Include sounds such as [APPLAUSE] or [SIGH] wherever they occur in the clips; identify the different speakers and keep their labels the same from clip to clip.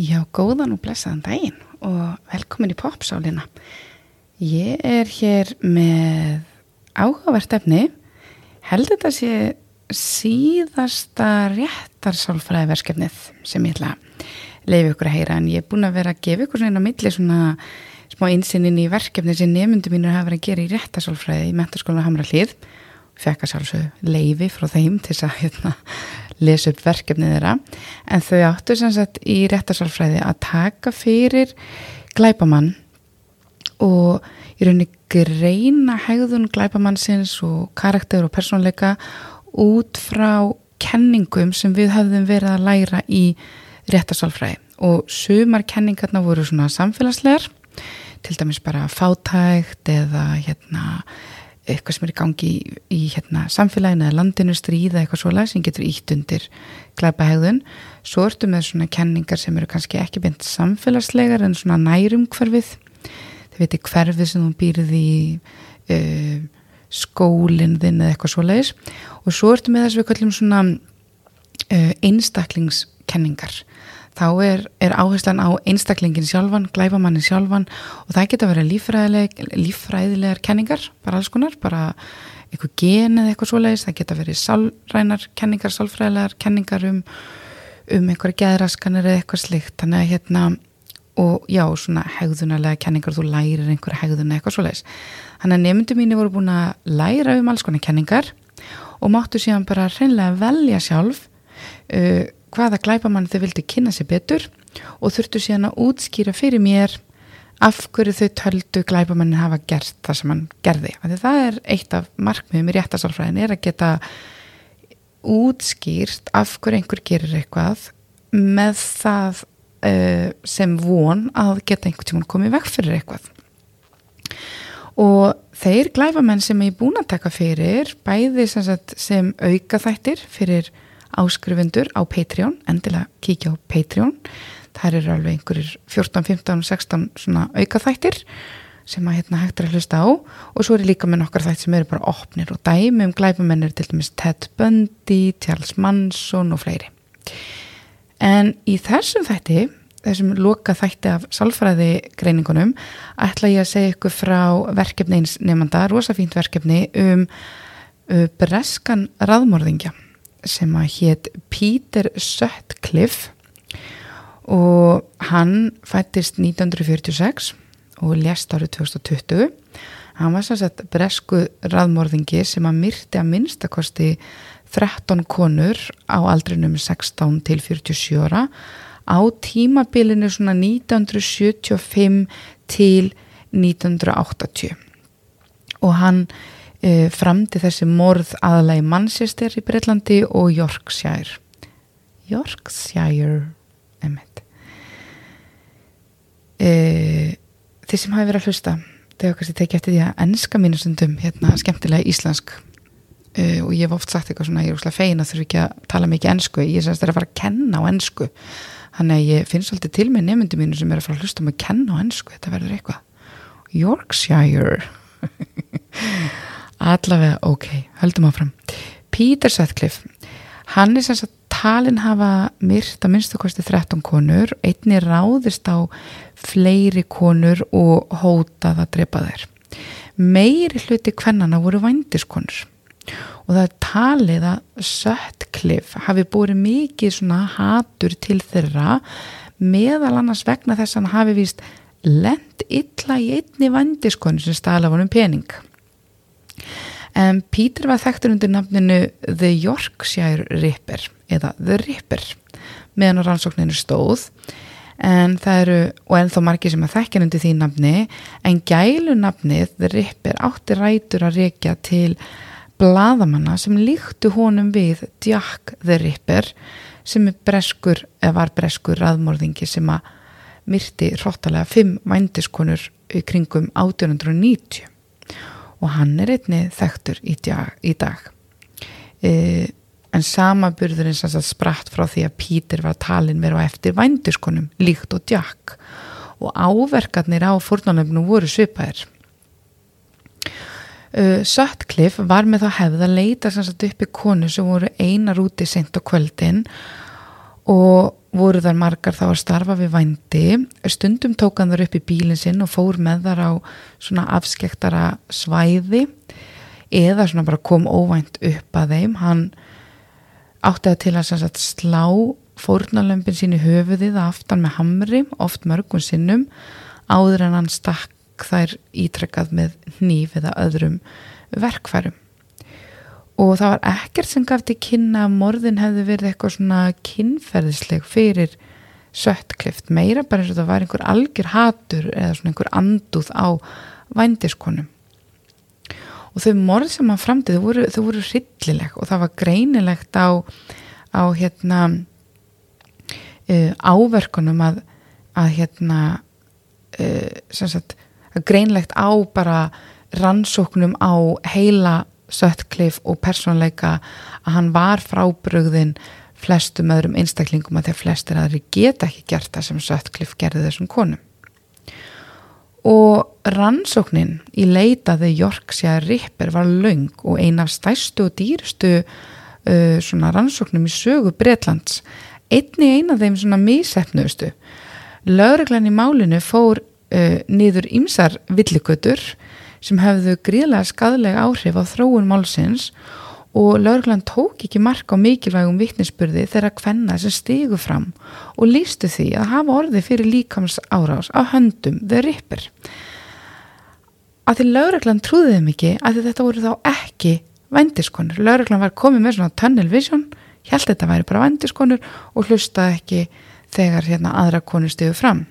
Speaker 1: Já, góðan og blessaðan daginn og velkomin í popsálina. Ég er hér með áhugavert efni. Heldur þetta sé síðasta réttarsálfræðiverskefnið sem ég ætla að leiði ykkur að heyra en ég er búin að vera að gefa ykkur svona inn á milli svona smá einsinn í verkefni sem nefnundu mínur hafa verið að gera í réttarsálfræði í mentarskóla Hamra hlýð fekk að sjálfsögðu leiði frá þeim til að hérna, lesa upp verkefnið þeirra. En þau áttu sem sagt í réttarsálfræði að taka fyrir glæpamann og í rauninni greina hegðun glæpamannsins og karakter og persónleika út frá kenningum sem við hafðum verið að læra í réttarsálfræði. Og sumar kenningarna voru svona samfélagslegar til dæmis bara fátækt eða hérna eitthvað sem er í gangi í, í hérna, samfélaginu eða landinu stríða eitthvað svolega sem getur ítt undir glæpa hegðun svo ertu með svona kenningar sem eru kannski ekki beint samfélagslegar en svona nærum hverfið þið veitir hverfið sem þú býrið í uh, skólinn þinn eða eitthvað svoleiðis. Og svo ertu með þess að við kallum svona uh, einstaklingskenningar þá er, er áherslan á einstaklingin sjálfan, glæfamannin sjálfan og það geta verið líffræðileg, líffræðilegar kenningar, bara alls konar, bara eitthvað gen eða eitthvað svoleiðis, það geta verið sálrænar kenningar, sálfræðilegar kenningar um, um einhverja geðraskanir eða eitthvað slikt, þannig að hérna og já, svona hegðunarlega kenningar þú lærir einhverja hegðuna eitthvað svoleiðis. Þannig að nefndu mínu voru búin að læra um alls konar kenningar og máttu síðan bara hreinlega velja sjálf uh, hvaða glæpamann þau vildi kynna sér betur og þurftu síðan að útskýra fyrir mér af hverju þau töldu glæpamannin hafa gert það sem hann gerði. Það er eitt af markmiðum í réttasálfræðin er að geta útskýrt af hverju einhver gerir eitthvað með það uh, sem von að geta einhvern tíma komið vekk fyrir eitthvað. Og þeir glæpamenn sem ég er búin að taka fyrir, bæði sem, sem auka þættir fyrir áskrifundur á Patreon, endilega kíkja á Patreon, það eru alveg einhverjir 14, 15, 16 svona auka þættir sem að hérna hægt er að hlusta á. Og svo er líka með nokkar þætt sem eru bara opnir og dæmi um glæpumennir til dæmis Ted Bundy, Charles Manson og fleiri. En í þessum þætti, þessum loka þætti af salfræði greiningunum, ætla ég að segja ykkur frá verkefni eins nefnda, rosafínt verkefni um uh, breskan raðmörðingja sem að hétt Peter Sutcliffe og hann fættist 1946 og lest árið 2020 hann var sannsagt bresku raðmörðingi sem að myrti að minnstakosti 13 konur á aldrinum 16 til 47 ára. Á tímabilinu svona 1975 til 1980 og hann e, fram til þessi morð aðalega í Manchester í Breitlandi og Yorkshire. Yorkshire emitt e, þeir sem hafi verið að hlusta þegar kannski tekið eftir því að ennska mínu stundum hérna skemmtilega íslensk. E, og ég hef oft sagt eitthvað svona ég er úrslega feina þurfi ekki að tala mikið ennsku ég semst er að fara að kenna á ennsku þannig að ég finn svolítið til með nefndi mínu sem er að fara að hlusta um að kenna á ennsku þetta verður eitthvað. Yorkshire [LAUGHS] allavega ok, höldum áfram. Peter Sutcliffe hann er sem sagt talin hafa myrt að minnstu kosti 13 konur einni ráðist á fleiri konur og hótað að drepa þær. Meiri hluti kvennana voru vændiskonur. Og það er talið að Sutcliffe hafi búið mikið svona hatur til þeirra meðal annars vegna þess að hann hafi víst lend illa í einni vandiskonu sem stala vonum pening En Pítur var þekktur undir nafninu The Yorkshire Ripper eða The Ripper meðan á rannsókninu stóð. En það eru, og ennþá margir sem að þekkja undir því nafni, en gælu nafnið The Ripper átti rætur að reykja til bladamanna sem líktu honum við Jack The Ripper sem breskur, var breskur raðmórðingi sem að myrti hróttalega fimm vændiskonur kringum 1890 og hann er einni þekktur í dag, í dag. E, en sama burðurinn sem spratt frá því að Pítur var talin verið á eftir vændiskonum líkt og Jack. Og áverkarnir á fórnálefnum voru svipaðir. Uh, Sutcliffe var með þá hefð að leita upp í konu sem voru einar úti sent á kvöldin. Og voru þar margar þá að starfa við vændi. Stundum tók hann þar upp í bílinn sinn og fór með þar á svona afskektara svæði eða svona bara kom óvænt upp að þeim. Hann átti að til að sagt, slá fórnalömpin sín í höfuðið aftan með hamri, oft mörgum sinnum áður en hann stakk þær ítrekkað með hníf eða öðrum verkfærum og það var ekkert sem gaf til kynna að morðin hefði verið eitthvað svona kynferðisleg fyrir söttklift, meira bara eins og það var einhver algjör hatur eða svona einhver anduð á vændiskonum. Og þau morð sem hann framtið þau voru, voru rillileg og það var greinilegt á, á hérna uh, áverkunum að, að hérna uh, sem sagt greinlegt á bara rannsóknum á heila Sutcliffe og persónleika að hann var frábrögðin flestum öðrum einstaklingum að að flestir aðri geta ekki gert það sem Sutcliffe gerði þessum konum. Og rannsóknin í leitaði Yorkshire Ripper var laung og ein af stæstu og dýrstu uh, rannsóknum í sögu Breitlands. Einni eina af þeim svona mísefnustu. Lögreglan í málinu fór uh, niður ymsar villigötur sem hefðu gríðlega skadlega áhrif á þróun málsins og laurglann tók ekki marka á mikilvægum vittnisspurði þegar hvenna sem stigu fram og lístu því að hafa orði fyrir líkams árás á höndum þeir rippir. Að því laurglann trúði þeim ekki að þetta voru þá ekki vendiskonur. Laurglann var komið með svona tunnel vision, held þetta væri bara vendiskonur og hlustaði ekki þegar hérna aðra konur stigu fram.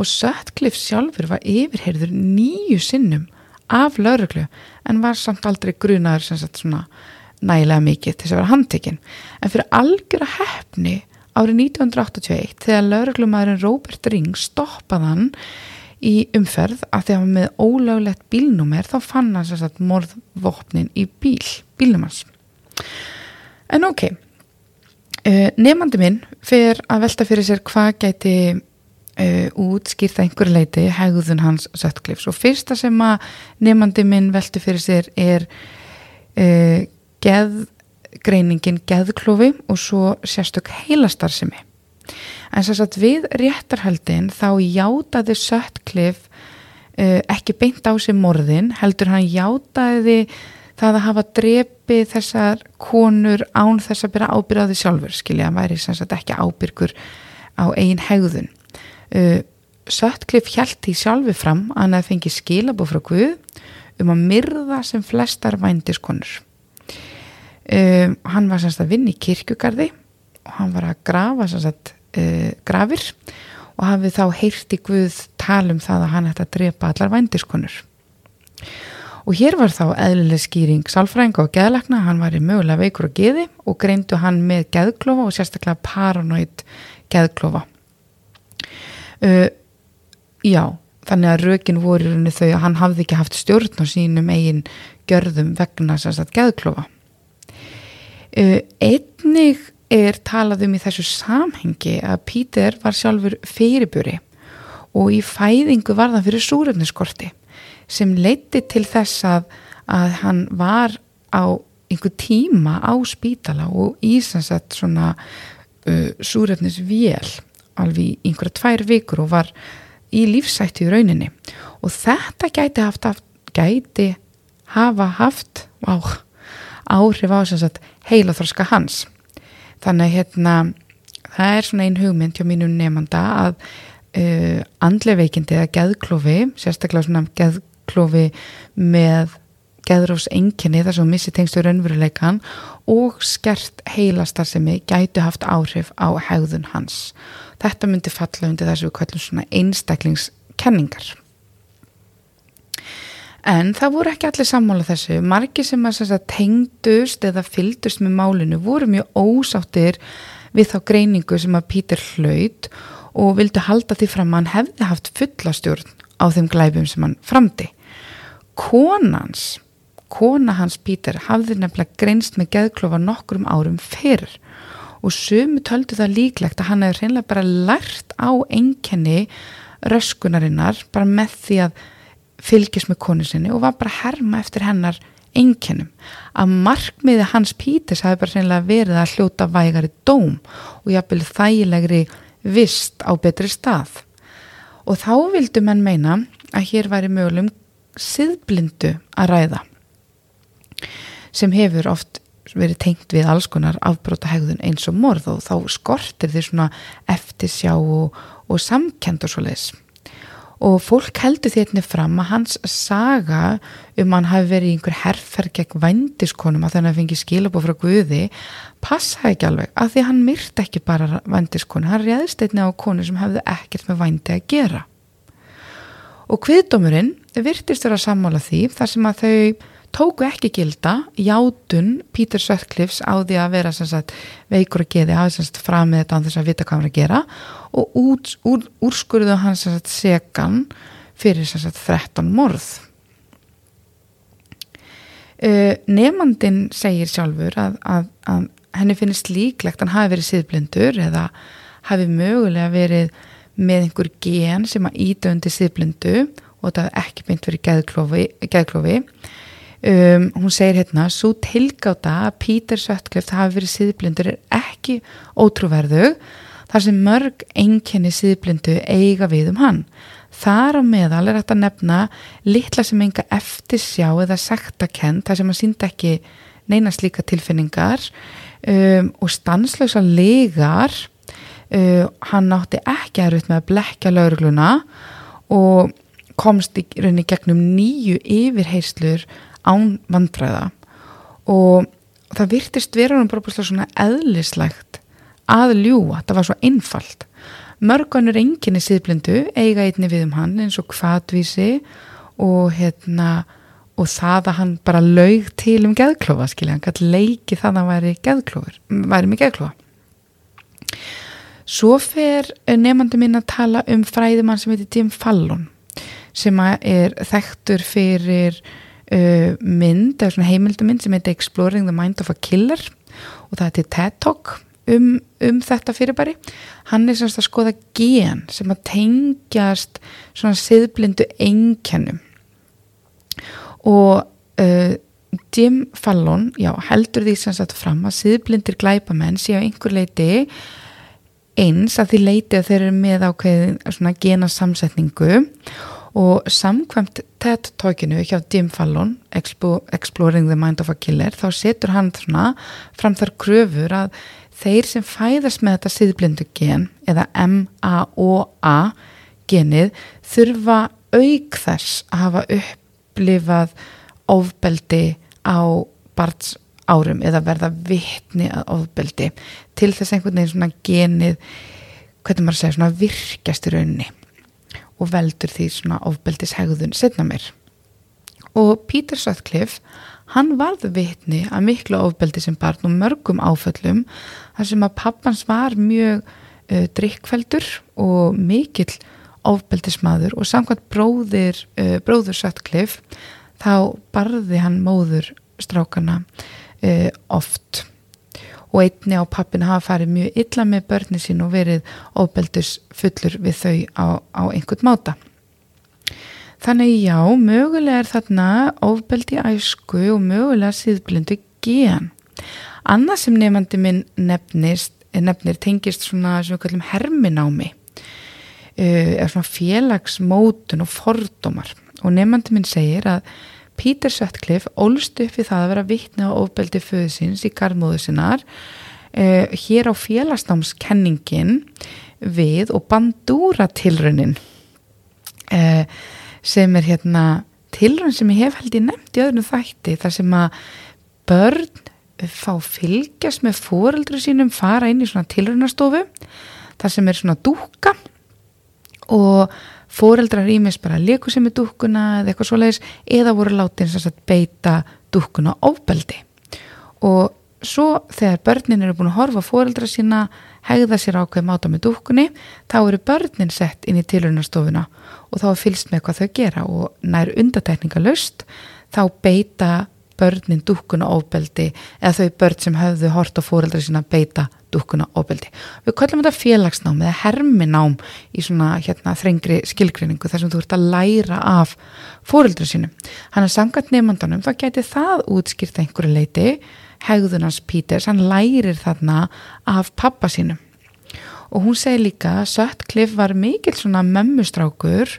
Speaker 1: Og Sutcliffe sjálfur var yfirherður nýju sinnum af lauruglu en var samt aldrei grunaður sem sagt svona nægilega mikið til þess að vera handtekinn. En fyrir algjör að hefni árið 1981 þegar lauruglumæðurinn Robert Ring stoppaðan í umferð að því að hann með ólöglegt bílnúmer þá fann hann sem sagt morðvopnin í bíl, bílnum hans. En ok, uh, nefandi minn fyrir að velta fyrir sér hvað gæti uh, útskýrta einhver leiti hegðun hans Sutcliffe og fyrsta sem að nefandi minn velti fyrir sér er uh, geðgreiningin geðklofi og svo sérstök heilastarsimi en þess að við réttarhaldin þá játaði Sutcliffe uh, ekki beint á sig morðin heldur hann játaði það að hafa drepið þessar konur án þess að byrja ábyrjaði sjálfur skilja, hann væri sem sagt ekki ábyrgur á eigin hegðun Uh, Söttklif hjælt í sjálfi fram að hann hefði fengið skilabóð frá Guð um að myrða sem flestar vændiskonur. Uh, hann var semst að vinna í kirkjugarði og hann var að grafa semst uh, grafir og hafið þá heyrti Guð talum það að hann ætti að drepa allar vændiskonur. Og hér var þá eðlileg skýring sálfrænga og geðlakna, hann var í mögulega veikur og geði og greindu hann með geðklofa og sérstaklega paranoid geðklofa. Uh, já, þannig að rökin voru þau að hann hafði ekki haft stjórn á sínum eigin görðum vegna sérstaklega geðklofa. Uh, einnig er talað um í þessu samhengi að Pítur var sjálfur fyrirbúri og í fæðingu var það fyrir súröfniskorti sem leiti til þess að, að hann var á einhver tíma á spítala og ísansett svona uh, súröfnisvél alveg í einhverja tvær vikur og var í lífsætti í rauninni. Og þetta gæti haft, haft gæti hafa haft á, áhrif á heila þorska hans. Þannig hérna það er svona ein hugmynd hjá mínu nefnda að uh, andleveikindi eða geðklofi sérstaklega svona geðklofi með geðrófs enginni þar sem missi tengstur raunveruleikan og skert heilastar sem gætu haft áhrif á hegðun hans þetta myndi falla undir þessu við kallum svona einstaklingskenningar. En það voru ekki allir sammála þessu. Margi sem að tengdust eða fyldust með málinu voru mjög ósáttir við þá greiningu sem að Pítur hlaut og vildu halda því fram að hann hefði haft fullastjórn á þeim glæfum sem hann framdi. Konans, kona hans Pítur hafði nefnilega greinst með geðklofa nokkrum árum fyrir og sumu töldu það líklegt að hann hefur hreinlega bara lært á enkenni röskunarinnar bara með því að fylgjast með konu sinni og var bara herma eftir hennar einkennum. Að markmiði hans Píters hafi bara sennilega verið að hljóta vægari dóm og jafnvel þægilegri vist á betri stað. Og þá vildu menn meina að hér væri mögulegum siðblindu að ræða sem hefur oft verið tengt við alls konar afbróta hegðun eins og morð og þá skortir því svona eftirsjá og, og samkend og svo leiðis og fólk heldur því einnig fram að hans saga um hann hafi verið í einhver herrferð gegn vændiskonum að þennan fengi skilabóð frá Guði passaði ekki alveg að því hann myrti ekki bara vændiskonu, hann réðist einnig á konu sem hefði ekkert með vændi að gera. Og hviðdómurinn virtist vera að sammála því þar sem að þau tóku ekki gilda játun Pítur Sökkliffs á því að vera sagt, veikur að geði hafið fram með þetta án þess að vita hvað hann er að gera og út, úr, úrskurðu hans sagt, segan fyrir sagt, 13 morð. Uh, nefnandin segir sjálfur að, að, að henni finnist líklegt hann hafi verið síðblindur eða hafi mögulega verið með einhver gen sem að ídöndi síðblindu og þetta hefði ekki beint verið geðklofi, geðklofi Um, hún segir hérna, svo tilgáta að Pítur Söttklöft hafi verið síðblindur er ekki ótrúverðu þar sem mörg enginni síðblindu eiga við um hann. Þar á meðal er þetta nefna litla sem enga eftirsjá eða sektakent þar sem hann sínd ekki neina slíka tilfinningar um, og stanslösa legar um, hann nátti ekki að rutt með að blekja laurugluna og komst í rauninni gegnum nýju yfirheyslur án vandræða. Og það virtist vera hann bara svona eðlislegt að ljúa, það var svo einfalt. Mörgunur enginni síðblindu eiga einni við um hann eins og kvatvísi og hérna og það að hann bara laug til um geðklofa, skilja, hann gæti leiki það að hann væri geðklofur, væri með geðklofa. Svo fer nefnandi mín að tala um fræðimann sem heitir Jim Fallon sem er þekktur fyrir uh, mynd, eða svona heimildumynd sem heitir Exploring the Mind of a Killer og það til TED Talk um, um þetta fyrirbæri. Hann er svona að skoða gen sem að tengjast svona siðblindu einkennum. Og uh, Jim Fallon já, heldur því sem sagt fram að siðblindir glæpamenn sé á einhver leiti eins að því leiti að þeir eru með ákveðin svona genasamsetningu og samkvæmt TED-tókinu hjá Jim Fallon Exploring the Mind of a Killer þá setur hann svona fram þar kröfur að þeir sem fæðast með þetta síðblindu gen eða M-A-O-A genið þurfa auk þess að hafa upplifað ofbeldi á barns árum eða verða vittni að ofbeldi til þess einhvern veginn svona genið hvernig maður segja svona virkjast í rauninni og veldur því svona ofbeldishegðun setna mér. Og Peter Sutcliffe, hann varð vitni að miklu ofbeldi sem barn og mörgum áföllum þar sem að pappans var mjög uh, drikkveldur og mikill ofbeldismadur og samkvæmt bróðir, uh, bróður Sutcliffe þá barði hann móður strákana uh, oft og einni á pappin hafa farið mjög illa með börni sín og verið ofbeldus fullur við þau á, á einhvern máta. Þannig já, mögulega er þarna ofbeldi æsku og mögulega síðblindu gen. Annað sem nefandi minn nefnist, nefnir tengist svona sem við kallum herminámi uh, eða svona félagsmótun og fordómar og nefandi minn segir að Peter Sutcliffe ólst upp við það að vera vittna á ofbeldi föðsins í garðmóðu sinnar uh, hér á félagsnámskenningin við og bandúra tilraunin uh, sem er hérna tilraun sem ég hef held ég nefnt í öðrum þætti þar sem að börn fá fylgjast með fóreldru sínum fara inn í svona tilraunastofu þar sem er svona dúka og fóreldrar ímis bara leiku sem er dúkkuna eða eitthvað svoleiðis eða voru látin að beita dúkkuna ofbeldi. Og svo þegar börnin eru búin að horfa fóreldra sína hegða sér ákveð máta með dúkkunni þá eru börnin sett inn í tilhörnastofuna og þá er fylst með hvað þau gera. Og nær undatekninga löst þá beita börnin dúkkuna ofbeldi eða þau börn sem höfðu hort á fóreldra sína beita dúkkuna ofbeldi. Við kallum þetta félagsnám eða herminám í svona hérna þrengri skilgrinningu þar sem þú ert að læra af fóreldru sínum. Hann er sangat nefndanum, þá geti það útskýrt einhverju leiti, hegðunars Píters, hann lærir þarna af pappa sínum. Og hún segir líka að Sutcliffe var mikil svona mömmustrákur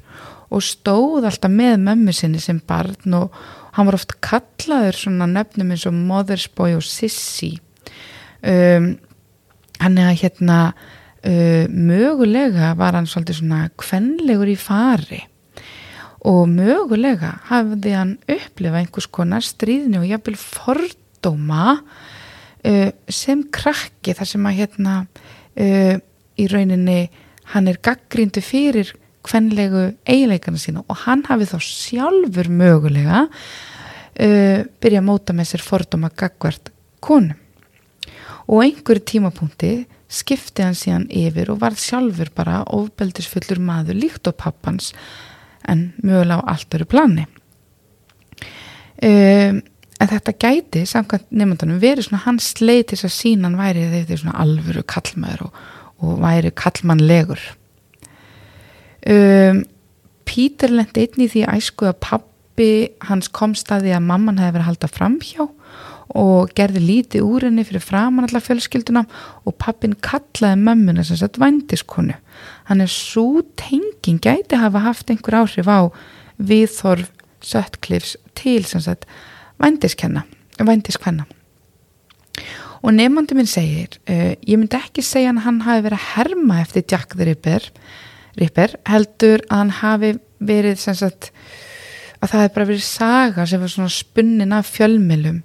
Speaker 1: og stóð alltaf með mömmu sinni sem barn og hann var oft kallaður svona nöfnum eins og Mother's Boy og Sissy. Um, hann er að hérna uh, mögulega var hann svolítið svona kvenlegur í fari. Og mögulega hafði hann upplifað einhvers konar stríðni og jafnvel fordóma uh, sem krakki þar sem að hérna uh, í rauninni hann er gaggríndu fyrir kvenlegu eiginleikana sína og hann hafi þá sjálfur mögulega uh, byrja að móta með sér fordóma gagvert konum. Og einhverju tímapunkti skipti hann síðan yfir og varð sjálfur bara ofbeldisfullur maður líkt á pappans en mögulega á allt öru plani. Um, en þetta gæti samkvæmt nefndunum verið svona hans leið til þess að sínan væri þegar er svona alvöru kallmaður og, og væri kallmannlegur um, Pítur lendi einni því æsku að pappi hans kom staði að mamman hefði verið að halda framhjá og gerði lítið úr henni fyrir framann allar fjölskylduna og pappin kallaði mömmuna sem sagt vandiskonu hann er svo tenging gæti hafa haft einhver áhrif á viðþorf Sutcliffes til sem sagt vandiskenna vandiskvenna og nefnandi minn segir uh, ég myndi ekki segja að hann hafi verið að herma eftir Jack the Ripper, Ripper heldur að hann hafi verið sem sagt að það hefði bara verið saga sem var svona spunnin af fjölmilum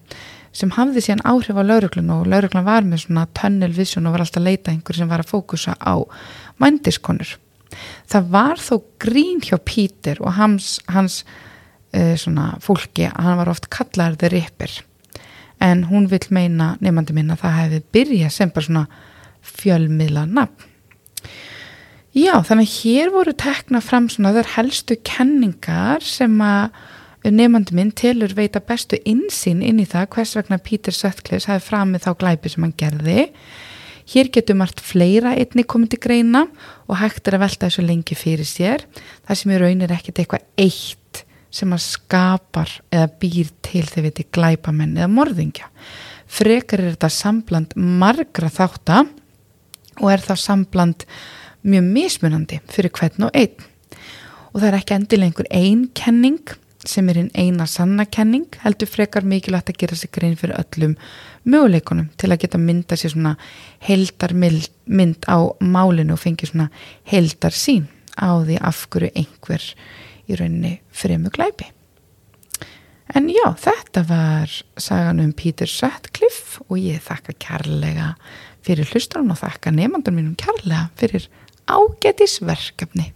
Speaker 1: sem hafði síðan áhrif á lauruglun og lauruglun var með svona tunnel vision og var alltaf að leita einhver sem var að fókusa á vændiskonur. Það var þó grín hjá Pítur og hans, hans uh, svona fólki að hann var oft kallar the ripper en hún vil meina nefnandi minna að það hefði byrjað sem bara svona fjölmiðla nafn. Já, þannig hér voru tekna fram svona þar helstu kenningar sem að nefnandi minn telur veita bestu insýn inn í það hvers vegna Pítur Söttkleis hafi framið þá glæpi sem hann gerði. Hér getur margt fleira einni komið til greina og hægt er að velta þessu lengi fyrir sér. Það sem í raunir ekkert eitthvað eitt sem að skapar eða býr til þegar við til glæpamenn eða morðingja. Frekar er þetta sambland margra þátt og er það sambland mjög mismunandi fyrir hvern og einn. Og það er ekki endilega einhver einn kenning sem er einn eina sannakenning heldur frekar mikilvægt að gera sig grein fyrir öllum möguleikunum til að geta mynda sér svona heldar mynd á málinu og fengi svona heldar sín á því af hverju einhver í rauninni fremu glæpi. En já, þetta var sagan um Pítur Sutcliffe og ég þakka kærlega fyrir hlustunum og þakka nefnandum mínum kærlega fyrir ágetisverkefni.